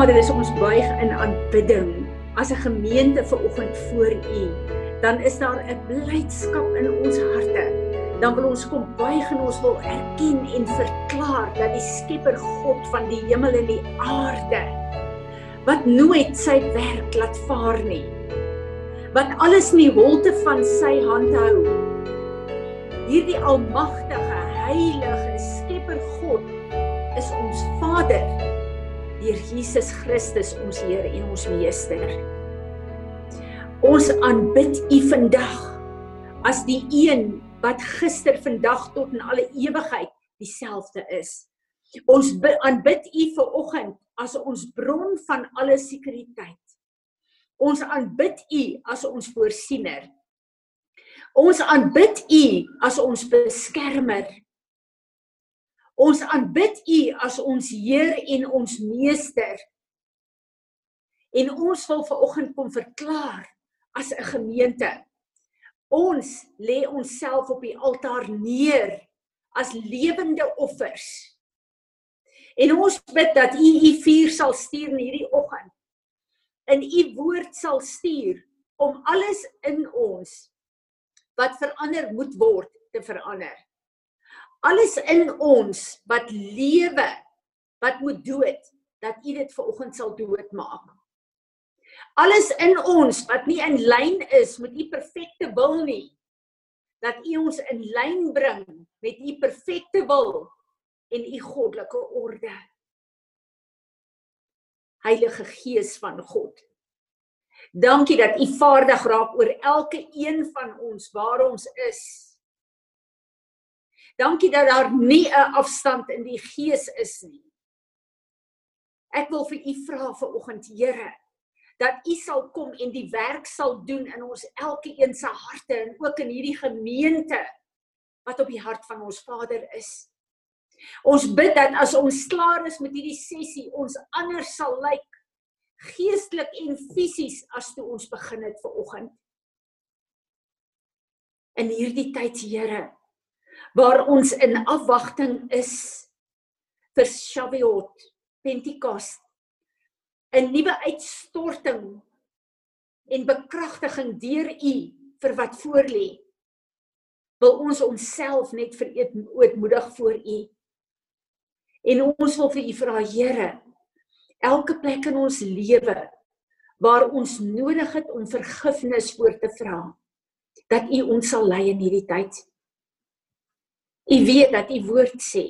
Vader, as ons buig in aanbidding as 'n gemeente ver oggend voor U, dan is daar 'n blydskap in ons harte. Dan wil ons kom buig en ons wil erken en verklaar dat die Skepper God van die hemel en die aarde wat nooit sy werk laat vaar nie. Wat alles in die holte van sy hand hou. Hierdie almagtige, heilige Skepper God is ons Vader deur Jesus Christus ons Here en ons Meester. Ons aanbid U vandag as die een wat gister, vandag tot in alle ewigheid dieselfde is. Ons aanbid U ver oggend as ons bron van alle sekuriteit. Ons aanbid U as ons voorsiener. Ons aanbid U as ons beskermer. Ons aanbid U as ons Heer en ons Meester. En ons wil vanoggend kom verklaar as 'n gemeente. Ons lê onsself op die altaar neer as lewende offers. En ons bid dat U U vuur sal stuur in hierdie oggend. In U woord sal stuur om alles in ons wat verander moet word te verander alles in ons wat lewe wat moet dood dat u dit vanoggend sal doodmaak. Alles in ons wat nie in lyn is met u perfekte wil nie dat u ons in lyn bring met u perfekte wil en u goddelike orde. Heilige Gees van God. Dankie dat u vaardig raak oor elke een van ons waar ons is Dankie dat daar nie 'n afstand in die gees is nie. Ek wil vir u vra vanoggend, Here, dat u sal kom en die werk sal doen in ons elkeen se harte en ook in hierdie gemeente wat op die hart van ons Vader is. Ons bid dat as ons klaar is met hierdie sessie, ons anders sal lyk geestelik en fisies as toe ons begin het ver oggend. In hierdie tyd, Here, waar ons in afwagting is vir Shavuot, Pentekos. 'n Nuwe uitstorting en bekragtiging deur U vir wat voorlê. Wil ons onsself net verootmoedig voor U. En ons wil vir U vra, Here, elke plek in ons lewe waar ons nodig het om vergifnis voor te vra, dat U ons sal lei in hierdie tyd. U weet dat u woord sê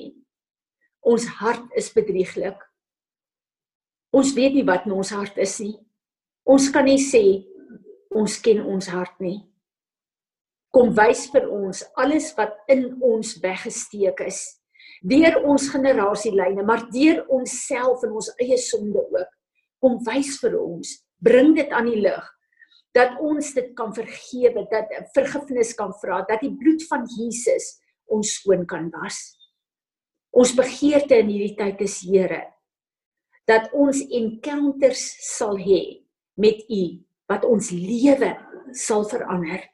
ons hart is bedrieglik. Ons weet nie wat in ons hart is nie. Ons kan nie sê ons ken ons hart nie. Kom wys vir ons alles wat in ons weggesteek is deur ons generasielyne, maar deur onsself en ons eie sonde ook. Kom wys vir ons, bring dit aan die lig dat ons dit kan vergewe, dat vergifnis kan vra, dat die bloed van Jesus ons skoon kan was. Ons begeerte in hierdie tyd is Here dat ons encounters sal hê met U wat ons lewe sal verander.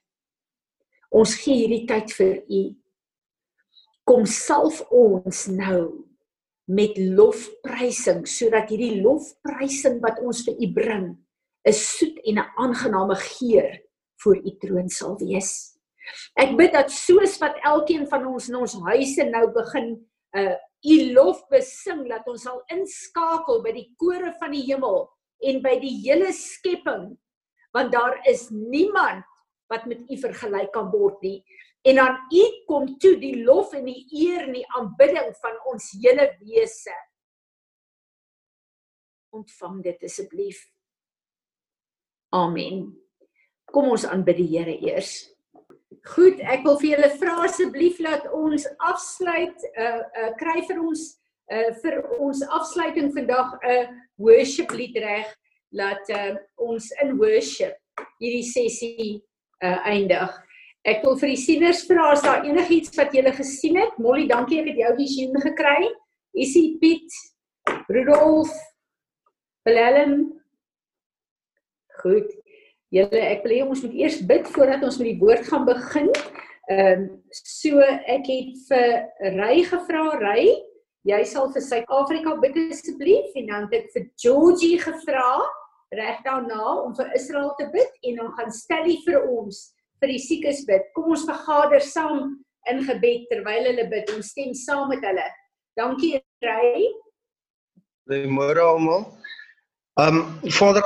Ons gee hierdie tyd vir U. Kom salf ons nou met lofprysing sodat hierdie lofprysing wat ons vir U bring 'n soet en 'n aangename geur voor U troon sal wees. Ek bid dat soos wat elkeen van ons in ons huise nou begin uh u lof besing dat ons sal inskakel by die kore van die hemel en by die hele skepping want daar is niemand wat met u vergelyk kan word nie. En aan u kom toe die lof en die eer en die aanbidding van ons hele wese. Ontvang dit asseblief. Amen. Kom ons aanbid die Here eers Goed, ek wil vir julle vra asseblief dat ons afsluit uh uh kry vir ons uh vir ons afsluiting vandag 'n uh, worship lied reg laat uh ons in worship hierdie sessie uh eindig. Ek wil vir die sieners vra as daar enigiets wat julle gesien het. Molly, dankie ek het jou visioen gekry. Isie Piet, Rudolf, Willem. Goed. Julle ek wil hê ons moet eers bid voordat ons met die woord gaan begin. Ehm um, so ek het vir Ry gevra, Ry, jy sal vir Suid-Afrika bid asseblief en dan het ek vir Georgie gevra reg daarna om vir Israel te bid en dan gaan Stelly vir ons vir die siekes bid. Kom ons vergader saam in gebed terwyl hulle bid. Ons stem saam met hulle. Dankie Ray. Goeiemôre almal. Um Vader,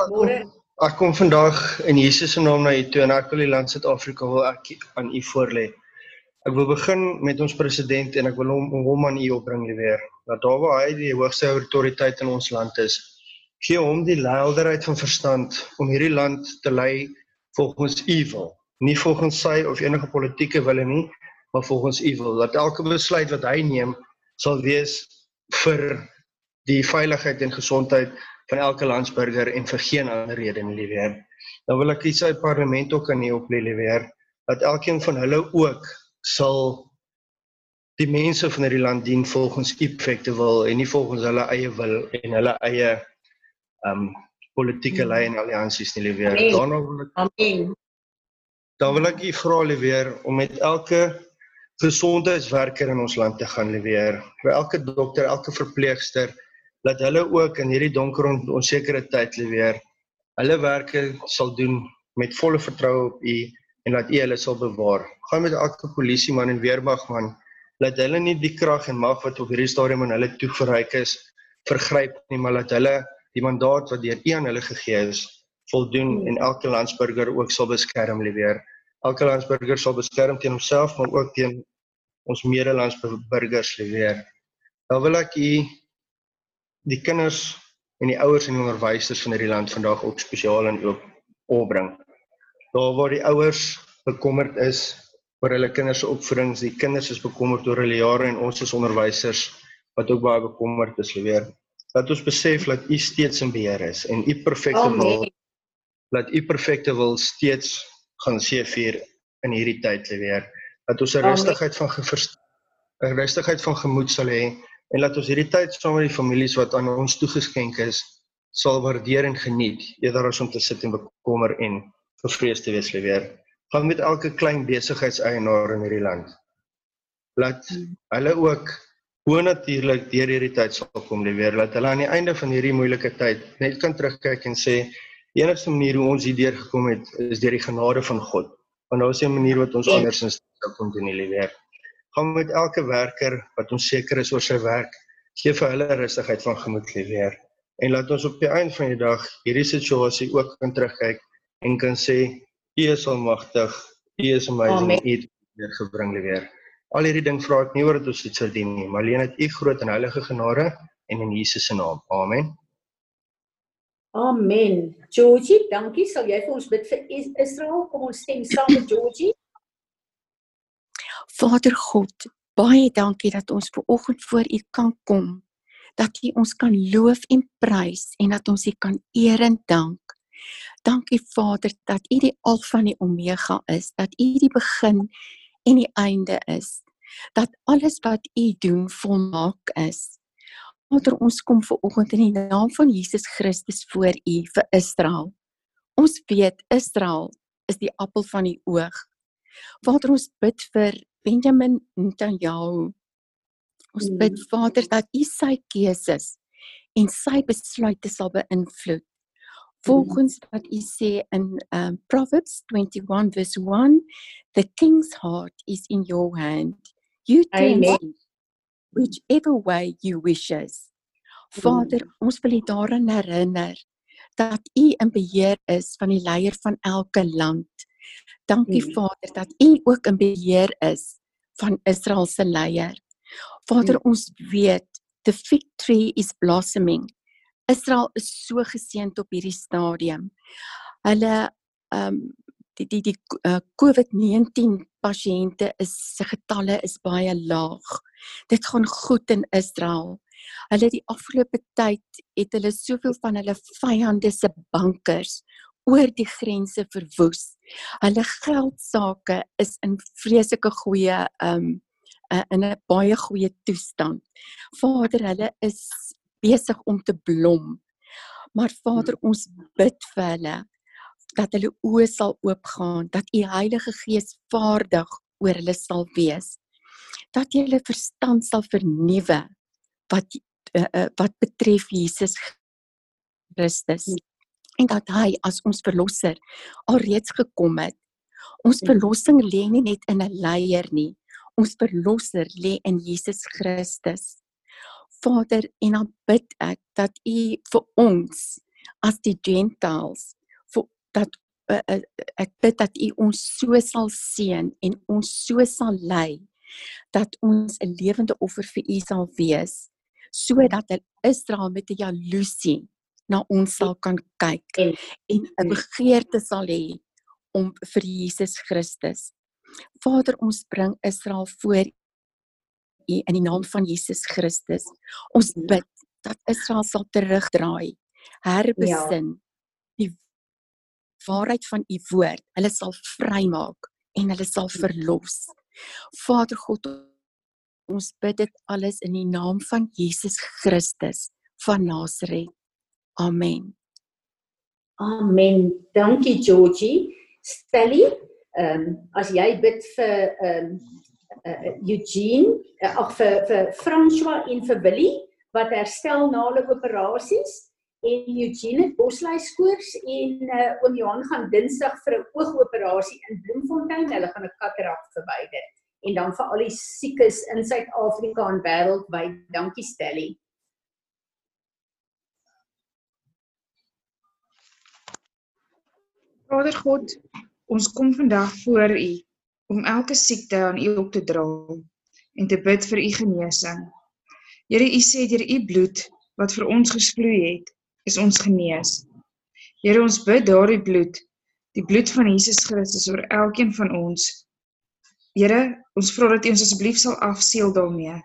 ek kom, vandag in Jesus se naam na U toe en ek wil die land Suid-Afrika wil ek aan U voorlê. Ek wil begin met ons president en ek wil hom hom aan U opbring weer. Dat daar waar hy die hoogste autoriteit in ons land is, gee hom die helderheid van verstand om hierdie land te lei volgens U wil, nie volgens sy of enige politieke wille nie, maar volgens U wil. Dat elke besluit wat hy neem sal wees vir die veiligheid en gesondheid van elke landsburger en vir geen ander rede nie weer. Dan wil ek iets uit parlement ook aan u oplê weer dat elkeen van hulle ook sal die mense van hierdie land dien volgens u perfekte wil en nie volgens hulle eie wil en hulle eie um politieke lei en alliansies nie weer. Daarna wil ek Amen. Dan wil ek u vra weer om met elke gesondheidswerker in ons land te gaan lewer. Vir elke dokter, elke verpleegster dat hulle ook in hierdie donker en onsekere tyd lewer. Hulle werke sal doen met volle vertroue op U en dat U hulle sal bewaar. Gaan met elke polisieman en weermagman dat hulle nie die krag en mag wat op hierdie stadium aan hulle toegereik is vergryp nie, maar dat hulle die mandaat wat deur U aan hulle gegee is voldoen en elke landsburger ook sal beskerm lewer. Elke landsburger sal beskerm teen homself maar ook teen ons medelandsburgers lewer. Dan wil ek u die kinders en die ouers en die onderwysers van hierdie land vandag ook spesiaal in op opbring. Daar waar die ouers bekommerd is oor hulle kinders se opvoeding, die kinders is bekommerd oor hulle jare en ons as onderwysers wat ook baie bekommerd is weer. Dat ons besef dat U steeds in beheer is en U perfekte wil dat U perfekte wil steeds gaan seëvier in hierdie tyd weer. Dat ons 'n rustigheid van 'n rustigheid van gemoed sal hê en laat ons hierdie tyd saam met die families wat aan ons toegeskenk is sal waardeer en geniet eerder as om te sit en bekommer en gevrees te wees weer. Gaan met elke klein besigheidseienaar in hierdie land. Laat hulle ook hoe natuurlik deur hierdie tyd sal kom weer. Laat hulle aan die einde van hierdie moeilike tyd net kan terugkyk en sê die enigste manier hoe ons hierdeur gekom het is deur die genade van God. Want daar is 'n manier wat ons andersins sou kon doen hierdie weer gaan met elke werker wat ons seker is oor sy werk, gee vir hulle rustigheid van gemoed lewer en laat ons op die einde van die dag hierdie situasie ook kan terugkyk en kan sê U is almagtig, U is amazing, U het weer gebring lewer. Al hierdie ding vra ek nie oor dat ons dit sou dien nie, maar alleen dat U groot en heilige genade en in Jesus se naam. Amen. Amen. Georgie, dankie. Sal jy vir ons bid vir Israel? Kom ons stem saam met Georgie. Vader God, baie dankie dat ons ver oggend voor U kan kom. Dat U ons kan loof en prys en dat ons U kan eer en dank. Dankie Vader dat U die Alfa en die Omega is, dat U die begin en die einde is. Dat alles wat U doen volmaak is. Vader, ons kom ver oggend in die naam van Jesus Christus voor U vir Israel. Ons weet Israel is die appel van die oog. Vader, ons bid vir Benjamin Netanyahu. Ons mm. bid Vader dat U sy keuses en sy besluite sal beïnvloed. Volgens mm. wat U sê in um, Proverbs 21 verse 1, the king's heart is in your hand. You turn whichever way you wishes. Vader, mm. ons wil U daaraan herinner dat U in beheer is van die leier van elke land. Dankie mm. Vader dat U ook in beheer is van Israel se leier. Vader, mm. ons weet the fig tree is blossoming. Israel is so geseënd op hierdie stadium. Hulle ehm um, die die die uh, COVID-19 pasiënte is se getalle is baie laag. Dit gaan goed in Israel. Hulle die afgelope tyd het hulle soveel van hulle vyande se bankers oor die grense verwoes. Hulle geldsaake is in vreeslike goeie um in 'n baie goeie toestand. Vader, hulle is besig om te blom. Maar Vader, ons bid vir hulle dat hulle oë sal oopgaan, dat U Heilige Gees vaardig oor hulle sal wees. Dat jy hulle verstand sal vernuwe wat uh, uh, wat betref Jesus Christus en dat hy as ons verlosser alreeds gekom het. Ons verlossing lê nie net in 'n leier nie. Ons verlosser lê in Jesus Christus. Vader, en dan bid ek dat U vir ons as die gentiles vir dat uh, uh, ek bid dat U ons so sal seën en ons so sal lei dat ons 'n lewende offer vir U sal wees sodat Israel met 'n jaloesie na ons sal kan kyk en 'n begeerte sal hê om vir Jesus Christus. Vader, ons bring Israel voor U in die naam van Jesus Christus. Ons bid dat Israel sal terugdraai, herbesin ja. die waarheid van U woord. Hulle sal vrymaak en hulle sal verlos. Vader God, ons bid dit alles in die naam van Jesus Christus van Nasaret. Amen. Amen. Dankie Georgie. Stelly, ehm um, as jy bid vir ehm um, uh, Eugene, uh, ag vir vir François en vir Willie wat herstel na hulle operasies en Eugene het bosluiskoors en uh, oom Johan gaan Dinsdag vir 'n oogoperasie in Bloemfontein. Hulle gaan 'n katarak verwyder. En dan vir al die siekes in Suid-Afrika en wêreldwyd. Dankie Stelly. Vader God, ons kom vandag voor U om elke siekte aan U op te dra en te bid vir U genesing. Here, U sê deur U bloed wat vir ons gevloei het, is ons genees. Here, ons bid daardie bloed, die bloed van Jesus Christus oor elkeen van ons. Here, ons vra dat U ons asseblief sal afseël daarmee.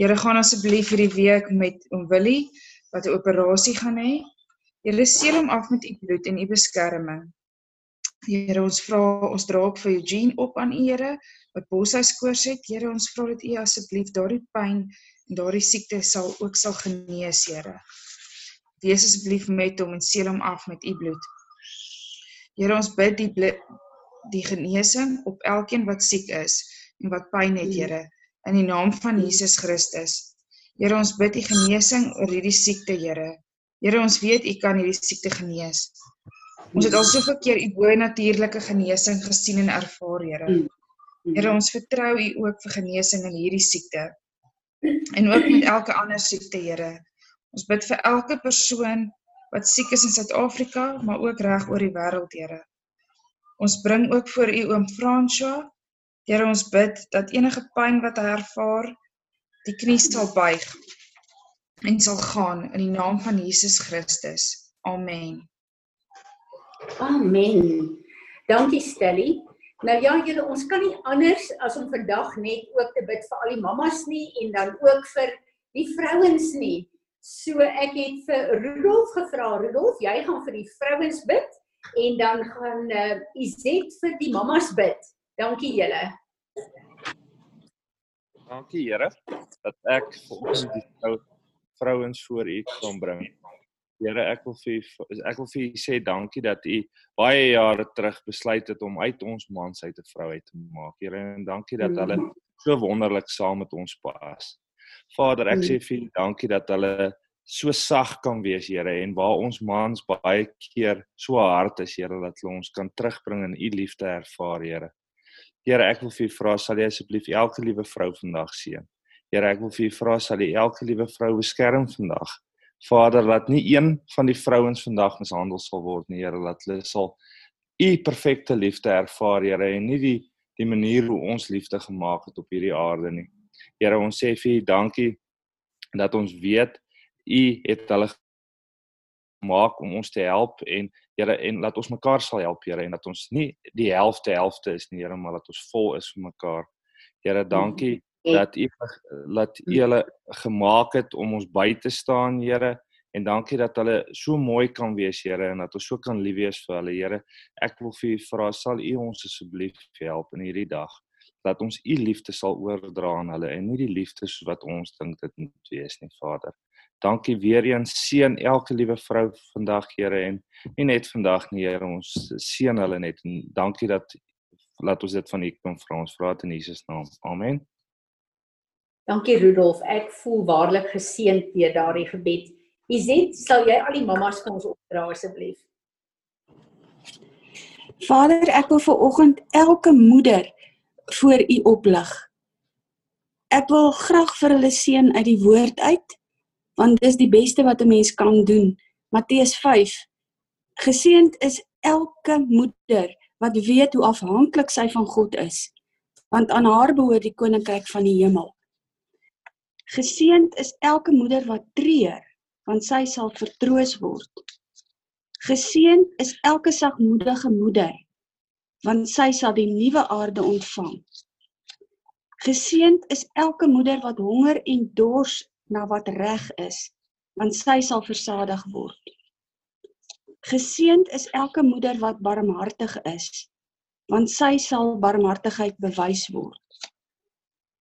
Here, gaan asseblief hierdie week met oom Willie wat 'n operasie gaan hê. Here, seël hom af met U bloed en U beskerming. Here ons vra ons dra ook vir Eugene op aan U Here wat boshuiskoors het. Here ons vra dat U asseblief daardie pyn en daardie siekte sal ook sal genees, Here. Wees asseblief met hom en seël hom af met U bloed. Here ons bid die bloed, die genesing op elkeen wat siek is en wat pyn het, Here, in die naam van Jesus Christus. Here ons bid die genesing oor hierdie siekte, Here. Here ons weet U kan hierdie siekte genees. Ons het al soveel keer u bo natuurlike genesing gesien en ervaar, Here. Mm. Here, ons vertrou u ook vir genesing in hierdie siekte. En ook met elke ander siekte, Here. Ons bid vir elke persoon wat siek is in Suid-Afrika, maar ook reg oor die wêreld, Here. Ons bring ook voor u oom François. Here, ons bid dat enige pyn wat hy ervaar, die knie sal buig en sal gaan in die naam van Jesus Christus. Amen. Amen. Dankie Stelly. Nou ja, julle ons kan nie anders as om vandag net ook te bid vir al die mammas nie en dan ook vir die vrouens nie. So ek het vir Rudolf gevra, Rudolf, jy gaan vir die vrouens bid en dan gaan uh, Izet vir die mammas bid. Dankie julle. Dankie Here dat ek vir ons die vrou, vrouens voor U kan bring. Here, ek wil vir ek wil vir u sê dankie dat u baie jare terug besluit het om uit ons mans uit 'n vrou uit te maak. Here, en dankie dat hulle so wonderlik saam met ons pas. Vader, ek sê vir u dankie dat hulle so sag kan wees, Here, en waar ons mans baie keer so hard is, Here, dat hulle ons kan terugbring in u liefde ervaar, Here. Here, ek wil vir u vra sal jy asseblief elke liewe vrou vandag seën. Here, ek wil vir u vra sal jy elke liewe vrou beskerm vandag. Vader, laat nie een van die vrouens vandag mishandel sal word nie, Here, laat hulle sal u perfekte liefde ervaar, Here, en nie die die manier hoe ons liefde gemaak het op hierdie aarde nie. Here, ons sê vir u dankie dat ons weet u het hulle maak om ons te help en Here en laat ons mekaar sal help Here en dat ons nie die helfte helfte is nie Here maar dat ons vol is vir mekaar. Here dankie dat u laat u hulle gemaak het om ons by te staan, Here. En dankie dat hulle so mooi kan wees, Here, en dat ons so kan lief wees vir hulle, Here. Ek wil vir u vra, sal u ons asseblief help in hierdie dag dat ons u liefde sal oordra aan hulle en nie die liefde soos wat ons dink dit moet wees nie, Vader. Dankie weer eens seën elke liewe vrou vandag, Here, en nie net vandag nie, Here, ons seën hulle net en dankie dat laat ons dit van u kom vra ons vra dit in Jesus naam. Amen. Dankie Rudolf. Ek voel waarlik geseënd deur daardie gebed. Izet, sal jy al die mammas vir ons opdra asseblief? Vader, ek wil vir oggend elke moeder voor U oplig. Ek wil graag vir hulle seën uit die woord uit want dis die beste wat 'n mens kan doen. Matteus 5. Geseënd is elke moeder wat weet hoe afhanklik sy van God is, want aan haar behoort die koninkryk van die hemel. Geseënd is elke moeder wat treur, want sy sal vertroos word. Geseënd is elke sagmoedige moeder, want sy sal die nuwe aarde ontvang. Geseënd is elke moeder wat honger en dors na wat reg is, want sy sal versadig word. Geseënd is elke moeder wat barmhartig is, want sy sal barmhartigheid bewys word.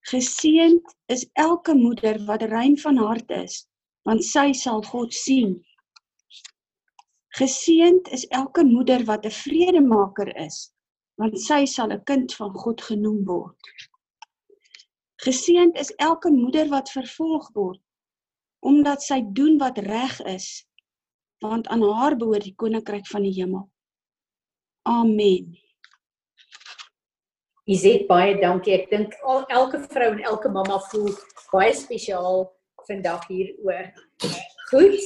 Geseënd is elke moeder wat rein van hart is, want sy sal God sien. Geseënd is elke moeder wat 'n vredemaker is, want sy sal 'n kind van God genoem word. Geseënd is elke moeder wat vervolg word omdat sy doen wat reg is, want aan haar behoort die koninkryk van die hemel. Amen. Izet baie dankie. Ek dink al elke vrou en elke mamma voel baie spesiaal vandag hieroor. Goed.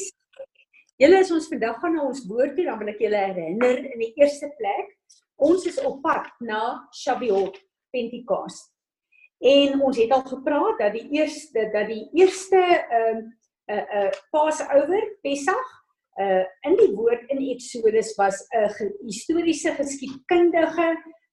Julle is ons vandag gaan na ons woord toe, dan wil ek julle herinner in die eerste plek, ons is op pad na Shavuot, Pentekoste. En ons het al gepraat dat die eerste dat die eerste ehm uh, 'n uh, 'n uh, Passover, Pessach, uh in die woord in Exodus was 'n uh, historiese geskiedkundige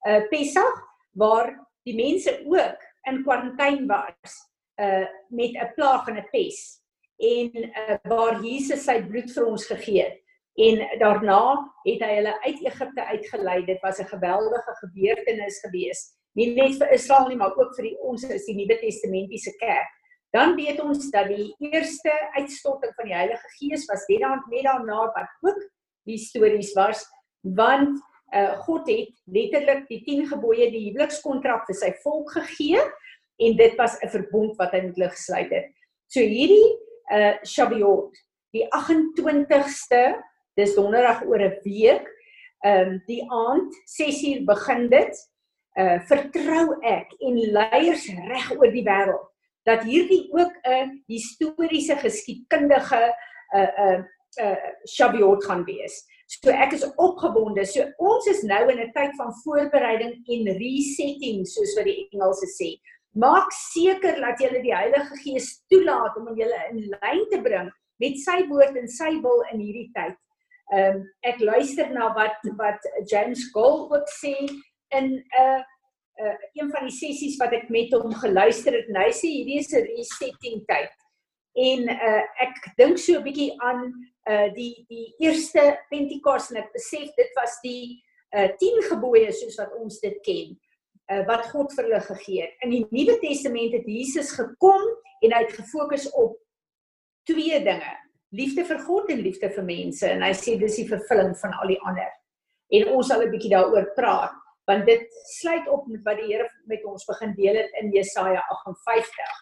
uh Pessach waar die mense ook in kwarantyne was uh met 'n plaag en 'n pes en uh, waar Jesus sy bloed vir ons gegee het. En daarna het hy hulle uit Egipte uitgelei. Dit was 'n geweldige gebeurtenis geweest. Nie net vir Israel nie, maar ook vir die, ons is die Nuwe Testamentiese kerk. Dan weet ons dat die eerste uitstorting van die Heilige Gees was net dan net daarna wat ook histories was, want uh, God het letterlik die 10 gebooie, die huwelikskontrak vir sy volk gegee en dit was 'n verbond wat hy met hulle gesluit het. So hierdie uh Shavuot, die 28ste, dis donderdag oor 'n week, ehm um, die aand 6uur begin dit. Uh vertrou ek en leiers reg oor die wêreld dat hierdie ook 'n historiese geskiedkundige 'n uh, 'n uh, uh, Shavuot gaan wees. So ek is opgewonde. So ons is nou in 'n tyd van voorbereiding en resetting soos wat die Engelse sê. Maak seker dat jy die Heilige Gees toelaat om julle in lyn te bring met sy woord en sy wil in hierdie tyd. Ehm um, ek luister na wat wat James Gold ook sê in 'n uh, uh, een van die sessies wat ek met hom geluister het. Hy sê hierdie is 'n resetting tyd. En uh, ek dink so 'n bietjie aan uh, die die eerste Pentekoste en ek besef dit was die uh, 10 gebooie soos wat ons dit ken uh, wat God vir hulle gegee het. In die Nuwe Testament het Jesus gekom en hy het gefokus op twee dinge: liefde vir God en liefde vir mense. En hy sê dis die vervulling van al die ander. En ons sal 'n bietjie daaroor praat want dit sluit op met wat die Here met ons begin deel het in Jesaja 58.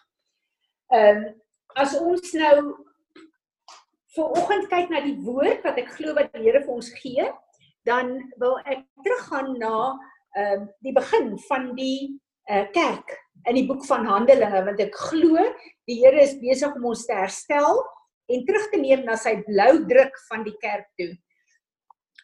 Ehm um, as ons nou vir oggend kyk na die woord wat ek glo wat die Here vir ons gee, dan wil ek teruggaan na ehm uh, die begin van die uh, kerk in die boek van Handelinge want ek glo die Here is besig om ons te herstel en terug te neem na sy blou druk van die kerk toe.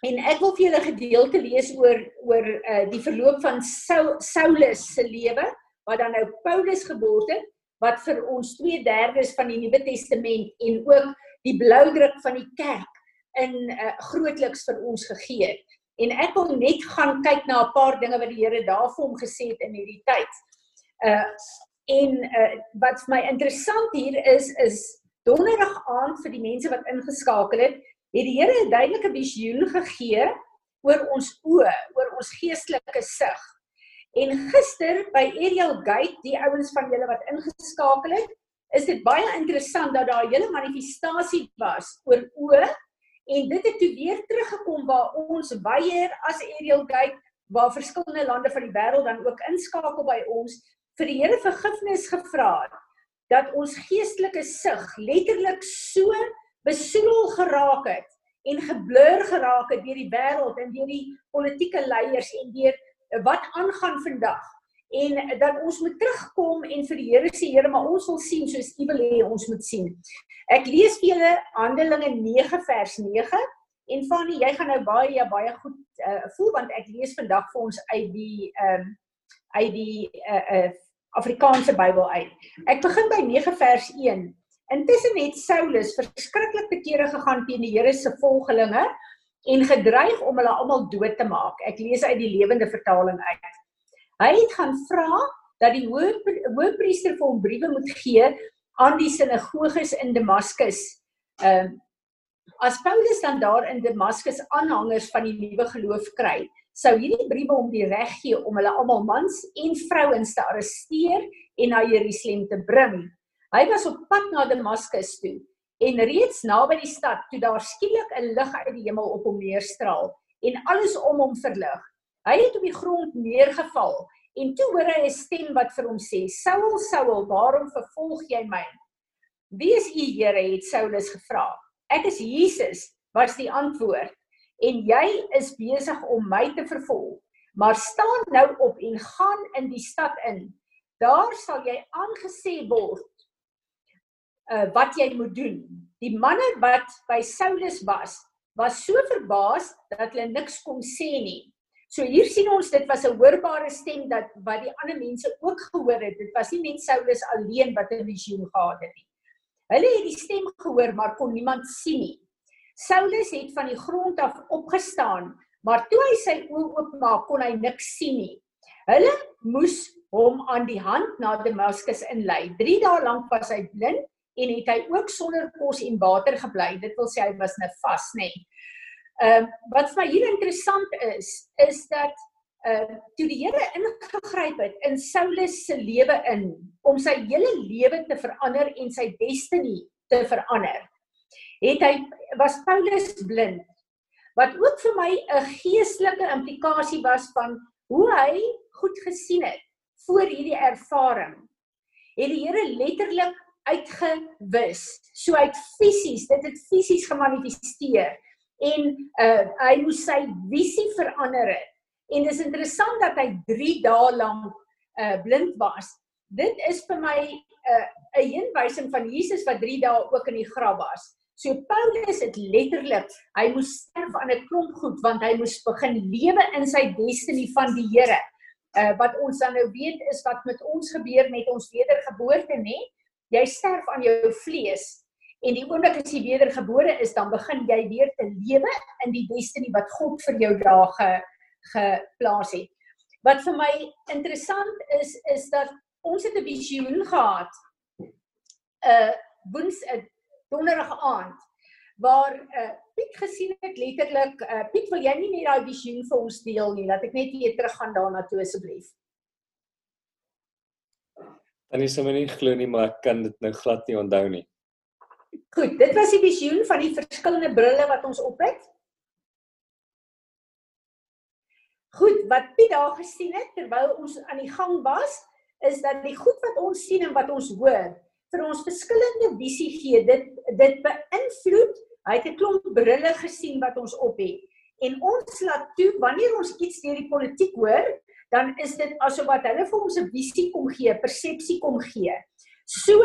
En ek wil vir julle 'n gedeelte lees oor oor uh, die verloop van Saulus se lewe wat dan nou Paulus geword het wat vir ons 2/3 van die Nuwe Testament en ook die blou druk van die kerk in uh, grootliks vir ons gegee het. En ek wil net gaan kyk na 'n paar dinge wat die Here daar vir hom gesê het in hierdie tyd. Uh en uh wat vir my interessant hier is is donderdag aand vir die mense wat ingeskakel het, het die Here 'n duidelike visioen gegee oor ons oë, oor ons geestelike sig. En gister by Ariel Gate, die ouens van julle wat ingeskakel het, is dit baie interessant dat daar 'n hele manifestasie was oor oë en dit het toe weer teruggekom waar ons weier as Ariel Gate waar verskillende lande van die wêreld dan ook inskakel by ons vir die Here vergifnis gevra het dat ons geestelike sig letterlik so besoedel geraak het en geblur geraak het deur die wêreld en deur die politieke leiers en deur wat aangaan vandag en dat ons moet terugkom en vir die Here sê Here maar ons wil sien soos U wil hê ons moet sien. Ek lees vir julle Handelinge 9 vers 9 en Fanny jy gaan nou baie baie goed uh, voel want ek lees vandag vir ons uit die ehm um, uit die uh, uh, Afrikaanse Bybel uit. Ek begin by 9 vers 1. Intussen het Saulus verskriklik te kere gegaan teen die Here se volgelinge en gedreig om hulle almal dood te maak. Ek lees uit die lewende vertaling uit. Hy het gaan vra dat die hoofpriester vir hom briewe moet gee aan die sinagoges in Damaskus. Ehm uh, as Paulus dan daar in Damaskus aanhangers van die nuwe geloof kry, sou hierdie briewe hom die reg gee om hulle almal mans en vrouens te arresteer en na Jerusalem te bring. Hy was op pad na Damaskus toe en reeds naby die stad toe daar skielik 'n lig uit die hemel op hom neerstraal en alles om hom verlig. Hy het op die grond neergeval en toe hoor hy 'n stem wat vir hom sê: "Saul, Saul, waarom vervolg jy my?" "Wie is u, Here?" het Saulus gevra. "Ek is Jesus," was die antwoord en jy is besig om my te vervolg. Maar staan nou op en gaan in die stad in. Daar sal jy aangesê word uh wat jy moet doen. Die manne wat by Saulus was, was so verbaas dat hulle niks kon sê nie. So hier sien ons dit was 'n hoorbare stem dat wat die ander mense ook gehoor het. Dit was nie net Saulus alleen wat 'n visioen gehad het nie. Hulle het die stem gehoor maar kon niemand sien nie. Saulus het van die grond af opgestaan, maar toe hy sy oë oopmaak, kon hy niks sien nie. Hulle moes hom aan die hand na Damaskus inlei. 3 dae lank was hy blind en het hy ook sonder kos en water gebly. Dit wil sê hy was net vas, nê. Ehm uh, wat vir my hier interessant is, is dat uh toe die Here ingegryp het in Saulus se lewe in om sy hele lewe te verander en sy destiny te verander het hy was Paulus blind. Wat ook vir my 'n geestelike implikasie was van hoe hy goed gesien het voor hierdie ervaring het die Here letterlik uitgewis. So uit fisies dit het fisies gemanifesteer en uh, hy moes sy visie verander het en dis interessant dat hy 3 dae lank uh, blind was dit is vir my 'n uh, 'n heenwysing van Jesus wat 3 dae ook in die graf was So Paulus het letterlik, hy moes sterf aan 'n klomp goed want hy moes begin lewe in sy destiny van die Here. Uh wat ons dan nou weet is wat met ons gebeur met ons wedergeboorte, nê? Jy sterf aan jou vlees en die oomblik as jy wedergebore is, dan begin jy weer te lewe in die destiny wat God vir jou daar ge, geplaas het. Wat vir my interessant is is dat ons het 'n visioen gehad. Uh woens 'n donderdag aand waar uh, Piet gesien het letterlik uh, Piet wil jy nie net daai visioen vir ons deel nie laat ek net weer teruggaan daarna toe asseblief Dan is sommer nie glo nie maar ek kan dit nou glad nie onthou nie Goed dit was die visioen van die verskillende brille wat ons op het Goed wat Piet daar gesien het terwyl ons aan die gang was is dat die goed wat ons sien en wat ons hoor vir ons verskillende visie gee. Dit dit beïnvloed. Hy het 'n klomp brille gesien wat ons op het. En ons laat toe wanneer ons iets deur die politiek hoor, dan is dit asof wat hulle vir ons 'n visie kom gee, persepsie kom gee. So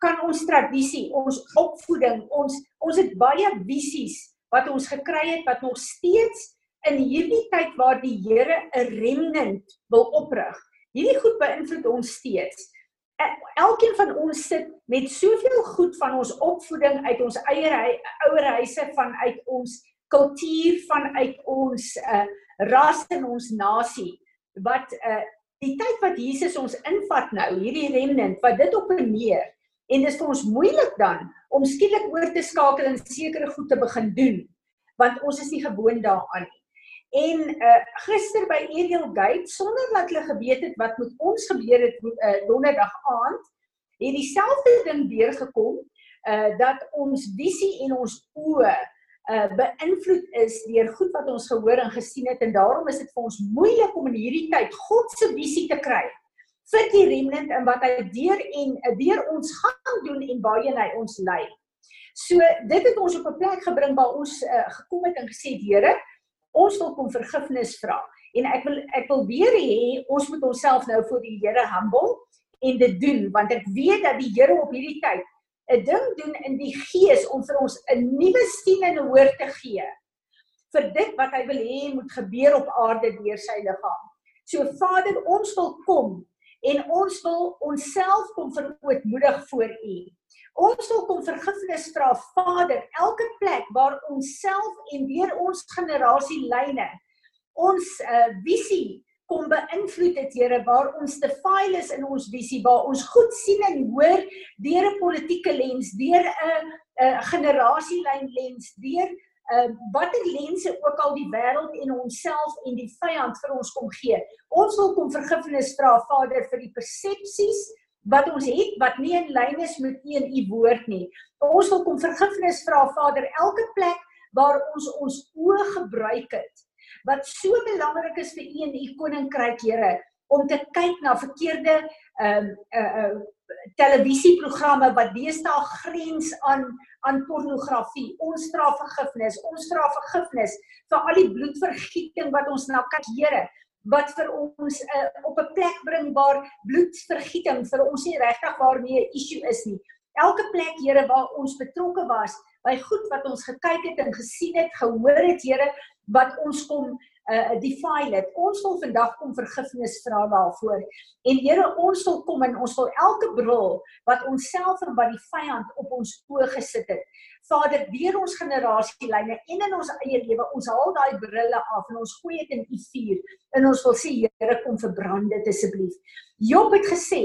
kan ons tradisie, ons opvoeding, ons ons het baie visies wat ons gekry het wat nog steeds in hierdie tyd waar die Here 'n remnant wil oprig. Hierdie goed beïnvloed ons steeds elkeen van ons sit met soveel goed van ons opvoeding uit ons eie ouer huise van uit ons kultuur van uit ons uh, ras en ons nasie wat uh, die tyd wat Jesus ons invat nou hierdie remnant wat dit op en neer en dit is vir ons moeilik dan om skielik oor te skakel en sekere goed te begin doen want ons is nie gewoond daaraan nie. En uh gister by Ariel Gate sonder dat hulle geweet het wat met ons gebeur het uh donderdag aand, het dieselfde ding weer gekom uh dat ons visie en ons oë uh beïnvloed is deur goed wat ons gehoor en gesien het en daarom is dit vir ons moeilik om in hierdie tyd God se visie te kry vir die remnant en wat hy deur en deur ons gaan doen en waarheen hy ons lei. So dit het ons op 'n plek gebring waar ons uh, gekom het en gesê Here, ons wil kom vergifnis vra. En ek wil ek wil weer hê ons moet onsself nou voor die Here humble en dit doen want ek weet dat die Here op hierdie tyd 'n ding doen in die gees om vir ons 'n nuwe sien en hoor te gee vir dit wat hy wil hê moet gebeur op aarde deur sy liggaam. So Vader, ons wil kom en ons wil onsself kom verootmoedig voor U. Ons wil kom vergifnis vra Vader, elke plek waar ons self en deur ons generasie lyne ons uh, visie kom beïnvloed het Here waar ons te fail is in ons visie waar ons goed sien en hoor deur 'n politieke lens, deur 'n 'n generasielyn lens, deur uh, watter lense ook al die wêreld en onsself en die vyand vir ons kom gee. Ons wil kom vergifnis vra Vader vir die persepsies wat ons het wat nie in lyn is met U en U woord nie. Ons wil kom vergifnis vra Vader elke plek waar ons ons oë gebruik het wat so belangrik is vir U en U koninkryk Here om te kyk na verkeerde ehm um, uh uh televisieprogramme wat deesdae grens aan aan pornografie. Ons vra vergifnis. Ons vra vergifnis vir al die bloedvergieting wat ons nou kyk Here wat vir ons uh, op 'n plek bring waar bloedvergieting vir ons nie regtig waarmee 'n issue is nie. Elke plek Here waar ons betrokke was by goed wat ons gekyk het en gesien het, gehoor het Here wat ons kom uh defile het. Ons wil vandag kom vergifnis vra daarvoor. En Here, ons wil kom en ons wil elke bril wat ons self en wat die vyand op ons oë gesit het. Vader, deur ons generasielyne en in ons eie lewe, ons haal daai brille af en ons gooi dit in u vuur. En ons wil sê Here, kom verbrand dit asseblief. Job het gesê,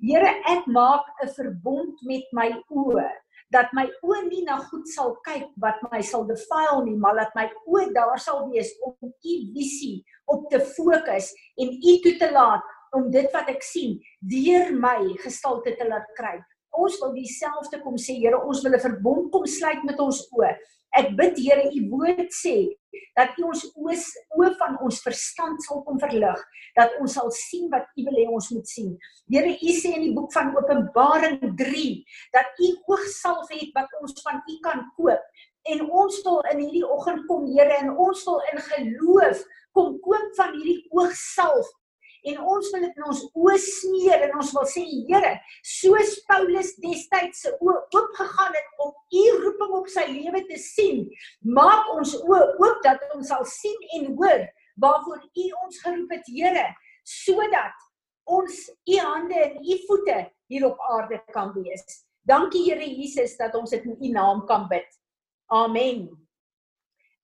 Here, ek maak 'n verbond met my oë dat my oë nie na goed sal kyk wat my sal defile nie, maar dat my oë daar sal wees om u visie op te fokus en u toe te laat om dit wat ek sien deur my gestalte te laat kry. Ons wil dieselfde kom sê, Here, ons wil 'n verbond kom sluit met ons oë. Ek bid Here, u woord sê dat u ons oë oë van ons verstand sal kom verlig, dat ons sal sien wat u wil hê ons moet sien. Here, u sê in die boek van Openbaring 3 dat u oogsalf het wat ons van u kan koop. En ons wil in hierdie oggend kom, Here, en ons wil in geloof kom koop van hierdie oogsalf en ons wil dit in ons oë smeer en ons wil sê Here, soos Paulus destyds se oë oop gegaan het om u roeping op sy lewe te sien, maak ons oë oop dat ons sal sien en hoor waarvoor u ons geroep het, Here, sodat ons u hande en u voete hier op aarde kan wees. Dankie Here Jesus dat ons dit in u naam kan bid. Amen.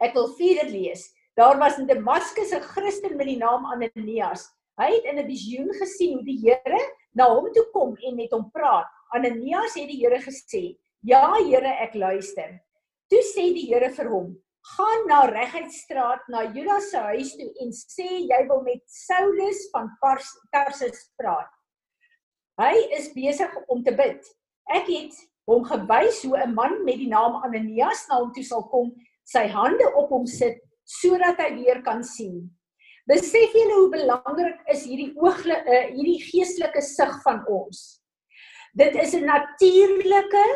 Ek wil verder lees. Daar was in Damaskus 'n Christen met die naam Ananias. Hy het in 'n visioen gesien hoe die Here na hom toe kom en met hom praat. Ananias het die Here gesê: "Ja, Here, ek luister." Toe sê die Here vir hom: "Gaan na Regheidstraat na Judas se huis toe en sê jy wil met Saulus van Tarsus praat. Hy is besig om te bid. Ek het hom gewys hoe 'n man met die naam Ananias na hom toe sal kom, sy hande op hom sit sodat hy weer kan sien." Besef julle hoe belangrik is hierdie oog uh, hierdie geestelike sig van ons. Dit is 'n natuurlike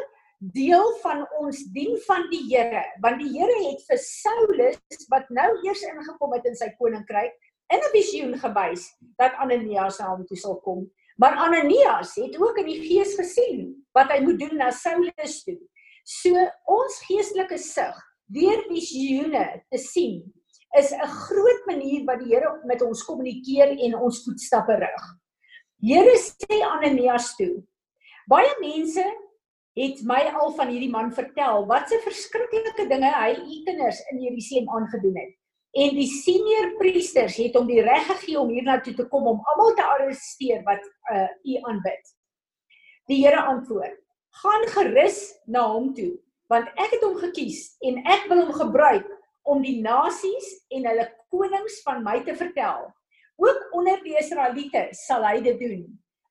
deel van ons dien van die Here, want die Here het vir Saulus wat nou eers ingekom het in sy koninkryk in 'n visioen gewys dat Ananias na hom toe sal kom. Maar Ananias het ook in die gees gesien wat hy moet doen na Saulus toe. So ons geestelike sig deur visioene te sien is 'n groot manier wat die Here met ons kommunikeer en ons voetstappe rig. Here sê Ananias toe. Baie mense het my al van hierdie man vertel wat se verskriklike dinge hy u kinders in Jerusalem aangedoen het. En die senior priesters het hom die reg gegee om hiernatoe te kom om almal te arresteer wat uh, u aanbid. Die Here antwoord: "Gaan gerus na hom toe, want ek het hom gekies en ek wil hom gebruik om die nasies en hulle konings van my te vertel. Ook onder die Israeliete sal hy dit doen.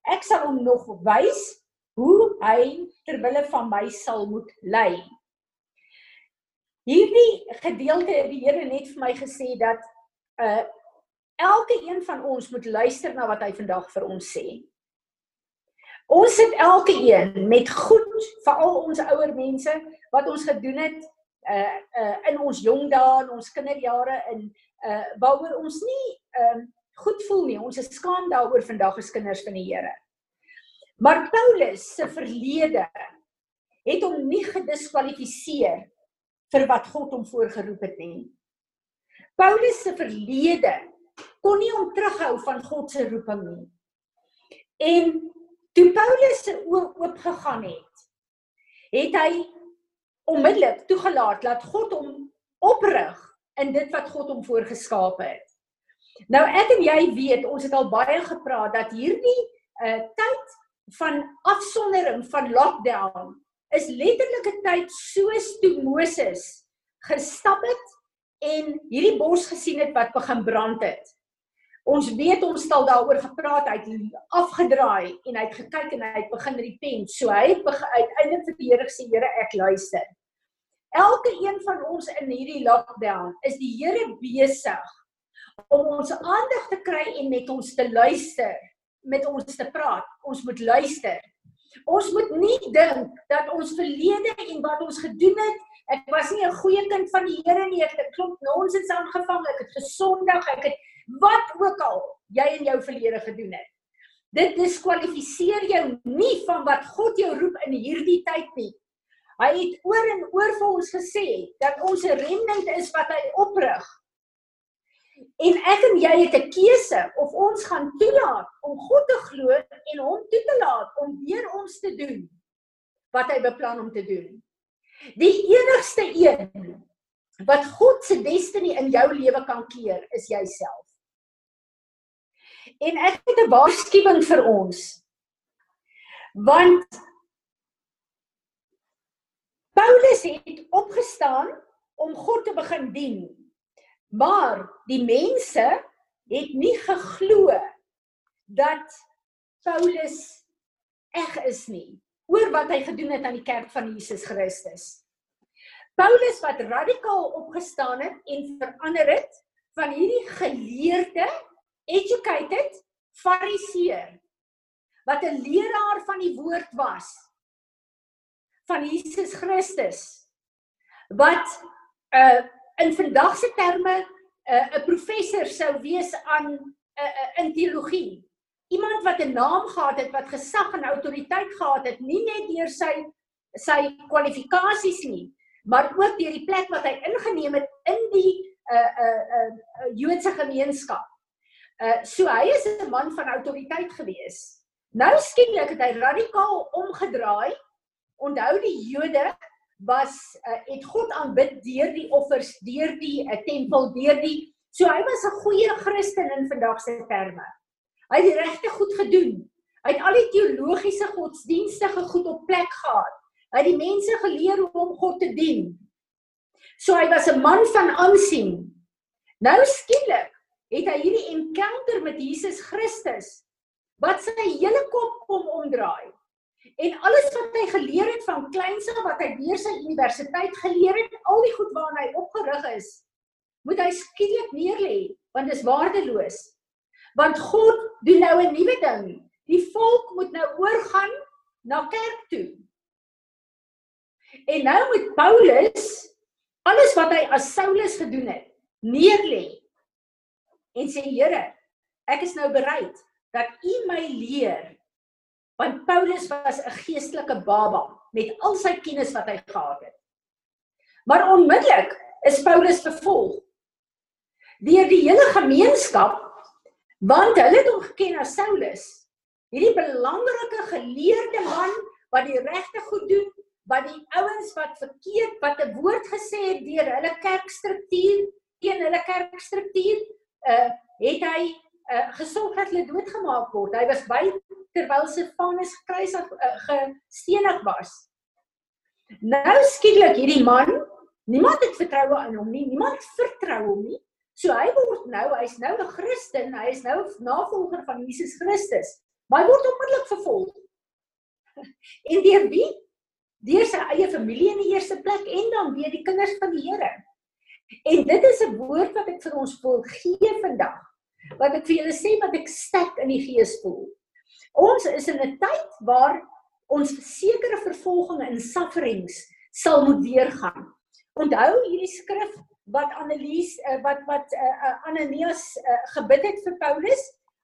Ek sal hom nog wys hoe hy ter wille van my sal moet lei. Hierdie gedeelte het die Here net vir my gesê dat uh elke een van ons moet luister na wat hy vandag vir ons sê. Ons sit elke een met goed, veral ons ouer mense wat ons gedoen het uh uh in ons jong dae, in ons kinderjare in uh waaroor ons nie ehm uh, goed voel nie. Ons is skaam daaroor vandag as kinders van die Here. Maar Paulus se verlede het hom nie gediskwalifiseer vir wat God hom voorgeroep het nie. Paulus se verlede kon nie hom terughou van God se roeping nie. En toe Paulus se oë oop gegaan het, het hy onmiddellik toegelaat dat God hom oprig in dit wat God hom voorgeskaap het. Nou ek en jy weet, ons het al baie gepraat dat hierdie uh tyd van afsondering van lockdown is letterlik 'n tyd soos toe Moses gestap het en hierdie bos gesien het wat begin brand het. Ons weet ons het al daaroor gepraat, hy het afgedraai en hy het gekyk en hy het begin repent. So hy het uiteindelik vir die Here gesê, Here, ek luister. Elke een van ons in hierdie lockdown is die Here besig om ons aandag te kry en met ons te luister, met ons te praat. Ons moet luister. Ons moet nie dink dat ons verlede en wat ons gedoen het Ek was nie 'n goeie kind van die Here nie. Ek het klop nonsens aangevang. Ek het gesondig. Ek het wat ook al jy in jou verlede gedoen het. Dit diskwalifiseer jou nie van wat God jou roep in hierdie tyd nie. Hy het oor en oor vir ons gesê dat ons 'n remnant is wat hy oprig. En ek en jy het 'n keuse of ons gaan toelaat om God te glo en hom toe te laat om weer ons te doen wat hy beplan om te doen. Die enigste een wat God se destiny in jou lewe kan keer, is jouself. En ek het 'n waarskuwing vir ons. Want Paulus het opgestaan om God te begin dien. Maar die mense het nie geglo dat Paulus eg is nie oor wat hy gedoen het aan die kerk van Jesus Christus. Paulus wat radikaal opgestaan het en verander het van hierdie geleerde, educated fariseer wat 'n leraar van die woord was van Jesus Christus wat uh in vandag se terme 'n uh, 'n professor sou wees aan 'n uh, uh, in teologie iemand wat 'n naam gehad het, wat gesag en autoriteit gehad het, nie net deur sy sy kwalifikasies nie, maar ook deur die plek wat hy ingeneem het in die uh uh uh Joodse gemeenskap. Uh so hy is 'n man van autoriteit gewees. Nou skielik het hy radikaal omgedraai. Onthou die Jode was uh, het God aanbid deur die offers, deur die uh, tempel, deur die so hy was 'n goeie Christen in vandag se terme. Hy het regte goed gedoen. Hy het al die teologiese godsdienstige goed op plek gehad. Hy het die mense geleer hoe om God te dien. So hy was 'n man van aansien. Nou skielik het hy hierdie encounter met Jesus Christus wat sy hele kop kom omdraai. En alles wat hy geleer het van kleins af wat hy deur sy universiteit geleer het, al die goed waarna hy opgerig is, moet hy skielik neerlê want dit is waardeloos. Want God doen nou 'n nuwe ding. Die volk moet nou oorgaan na kerk toe. En nou moet Paulus alles wat hy as Saulus gedoen het, neerlê en sê Here, ek is nou bereid dat U my leer want Paulus was 'n geestelike baba met al sy kennis wat hy gehad het. Maar onmiddellik is Paulus vervolg. Deur die hele gemeenskap want hulle het hom geken as Saulus. Hierdie belangrike geleerde man wat die regte goed doen, wat die ouens wat verkeerd wat 'n woord gesê het deur hulle kerkstruktuur, teen hulle kerkstruktuur, uh het hy uh gesorg dat hulle doodgemaak word. Hy was by terwyl Stefanus gekruisig uh, gestenig was. Nou skielik hierdie man, niemand het vertroue aan hom nie, niemand vertrou hom nie. So hy word nou, hy's nou 'n Christen, hy is nou navolger van Jesus Christus. Maar hy word onmiddellik vervolg. En deur wie? Deur sy eie familie in die eerste plek en dan weer die kinders van die Here. En dit is 'n woord wat ek vir ons wil gee vandag. wat ek vir julle sê wat ek sterk in die gees voel. Ons is in 'n tyd waar ons sekere vervolgings en sufferings sal moet deurgaan. Onthou hierdie skrif wat Annelies uh, wat wat uh, Ananias uh, gebid het vir Paulus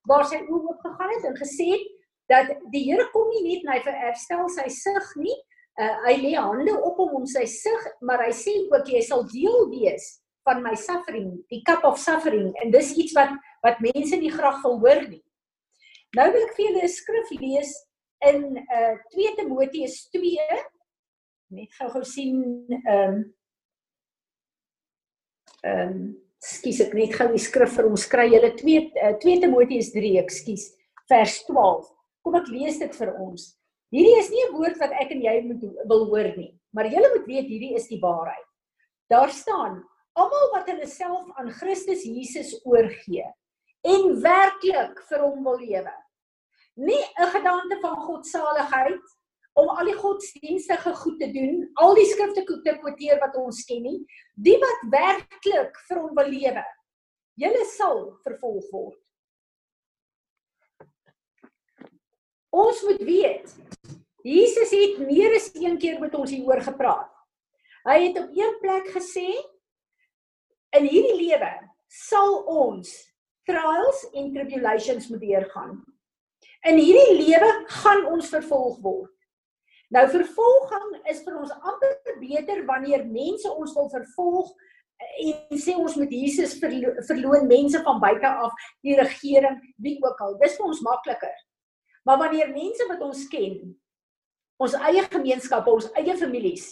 waar sy oë oop gegaan het en gesê het dat die Here kom nie net na hy herstel sy sig nie. Uh, hy lê hande op hom om sy sig, maar hy sê ook jy sal deel wees van my suffering, die cup of suffering en dis iets wat wat mense nie graag wil hoor nie. Nou wil ek vir julle 'n skrif lees in uh 2 Timoteus 2 net gou-gou sien ehm um, ehm um, skus ek net gou die skrif vir ons kry. Julle 2 uh, 2 Timoteus 3 ekskuus vers 12 kom ek lees dit vir ons. Hierdie is nie 'n woord wat ek en jy moet wil hoor nie maar julle moet weet hierdie is die waarheid. Daar staan almal wat hulle self aan Christus Jesus oorgee en werklik vir hom wil lewe nie 'n gedagte van godsaligheid om al die godsdienstige goed te doen, al die skrifte te kwoteer wat ons ken nie, die wat werklik vir hom wil lewe. Julle sal vervolg word. Ons moet weet, Jesus het meer as een keer met ons hieroor gepraat. Hy het op een plek gesê in hierdie lewe sal ons trials en tribulations moet deurgaan. In hierdie lewe gaan ons vervolg word. Nou vervolging is vir ons amper beter wanneer mense ons wil vervolg en sê ons moet Jesus verlo verloon mense van buite af, die regering, wie ook al. Dis vir ons makliker. Maar wanneer mense wat ons ken, ons eie gemeenskappe, ons eie families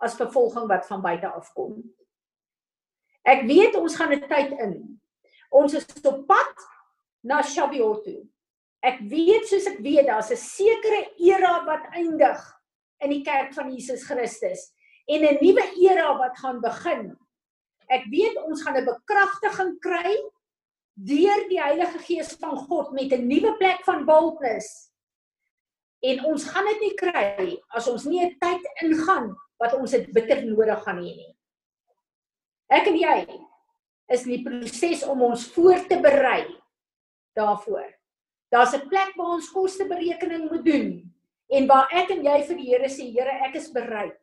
as vervolging wat van buite af kom. Ek weet ons gaan 'n tyd in. Ons is op pad na Shavuot toe. Ek weet soos ek weet daar's 'n sekere era wat eindig in die kerk van Jesus Christus en 'n nuwe era wat gaan begin. Ek weet ons gaan 'n bekragtiging kry deur die Heilige Gees van God met 'n nuwe plek van boldness. En ons gaan dit nie kry as ons nie 'n tyd ingaan wat ons dit bitter nodig gaan hê nie. Ek en jy is in die proses om ons voor te berei daarvoor. Daar's 'n plek waar ons kosteberekening moet doen en waar ek en jy vir die Here sê, Here, ek is bereid.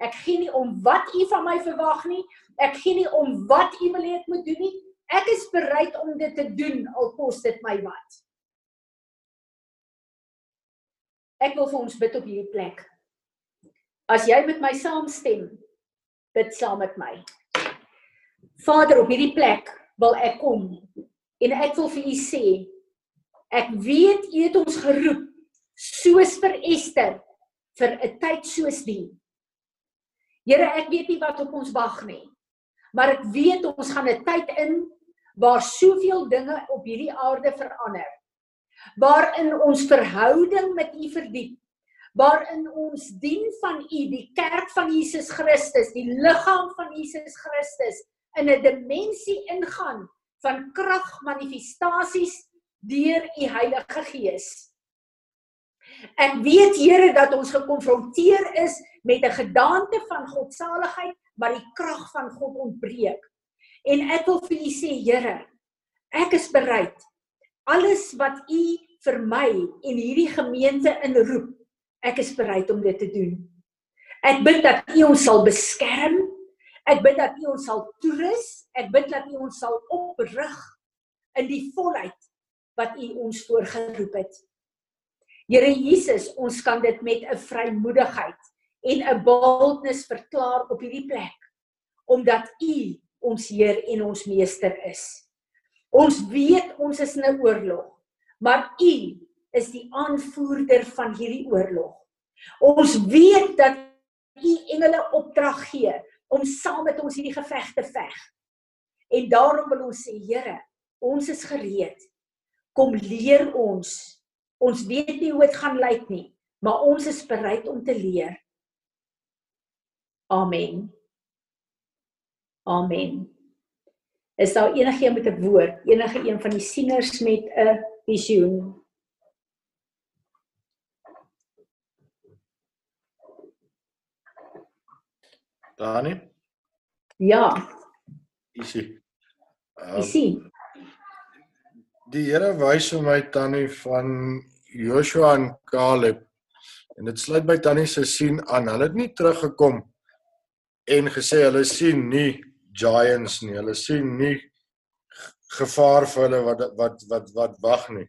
Ek gee nie om wat U van my verwag nie. Ek gee nie om wat U wil hê ek moet doen nie. Ek is bereid om dit te doen al kos dit my wat. Ek wil vir ons bid op hierdie plek. As jy met my saamstem, bid saam met my. Vader, op hierdie plek wil ek kom en ek wil vir u sê ek weet u het ons geroep soos vir Ester vir 'n tyd soos die. Here, ek weet nie wat op ons wag nie. Maar ek weet ons gaan 'n tyd in waar soveel dinge op hierdie aarde verander. Waarin ons verhouding met U verdiep. Waarin ons dien van U, die kerk van Jesus Christus, die liggaam van Jesus Christus in 'n dimensie ingaan van kragmanifestasies deur u Heilige Gees. Ek weet Here dat ons gekonfronteer is met 'n gedaante van godsaligheid, maar die krag van God ontbreek. En ek wil vir u sê Here, ek is bereid alles wat u vir my en hierdie gemeente inroep, ek is bereid om dit te doen. Ek bid dat u ons sal beskerm Ek bid dat U ons sal toerus. Ek bid dat U ons sal oprig in die volheid wat U ons voorgeroep het. Here Jesus, ons kan dit met 'n vrymoedigheid en 'n boldness verklaar op hierdie plek omdat U ons Heer en ons meester is. Ons weet ons is in 'n oorlog, maar U is die aanvoerder van hierdie oorlog. Ons weet dat U engele opdrag gee om saam met ons hierdie geveg te veg. En daarom wil ons sê, Here, ons is gereed. Kom leer ons. Ons weet nie hoe dit gaan lyk nie, maar ons is bereid om te leer. Amen. Amen. Is daar enigiemand met 'n woord, enige een van die sieners met 'n visioen? Dani, Ja, isie. jy sien. Die Here wys vir my tannie van Joshua en Caleb. En dit sluit by tannie se sien aan. Hulle het nie teruggekom en gesê hulle sien nie giants nie. Hulle sien nie gevaar vir hulle wat wat wat wat wag nie.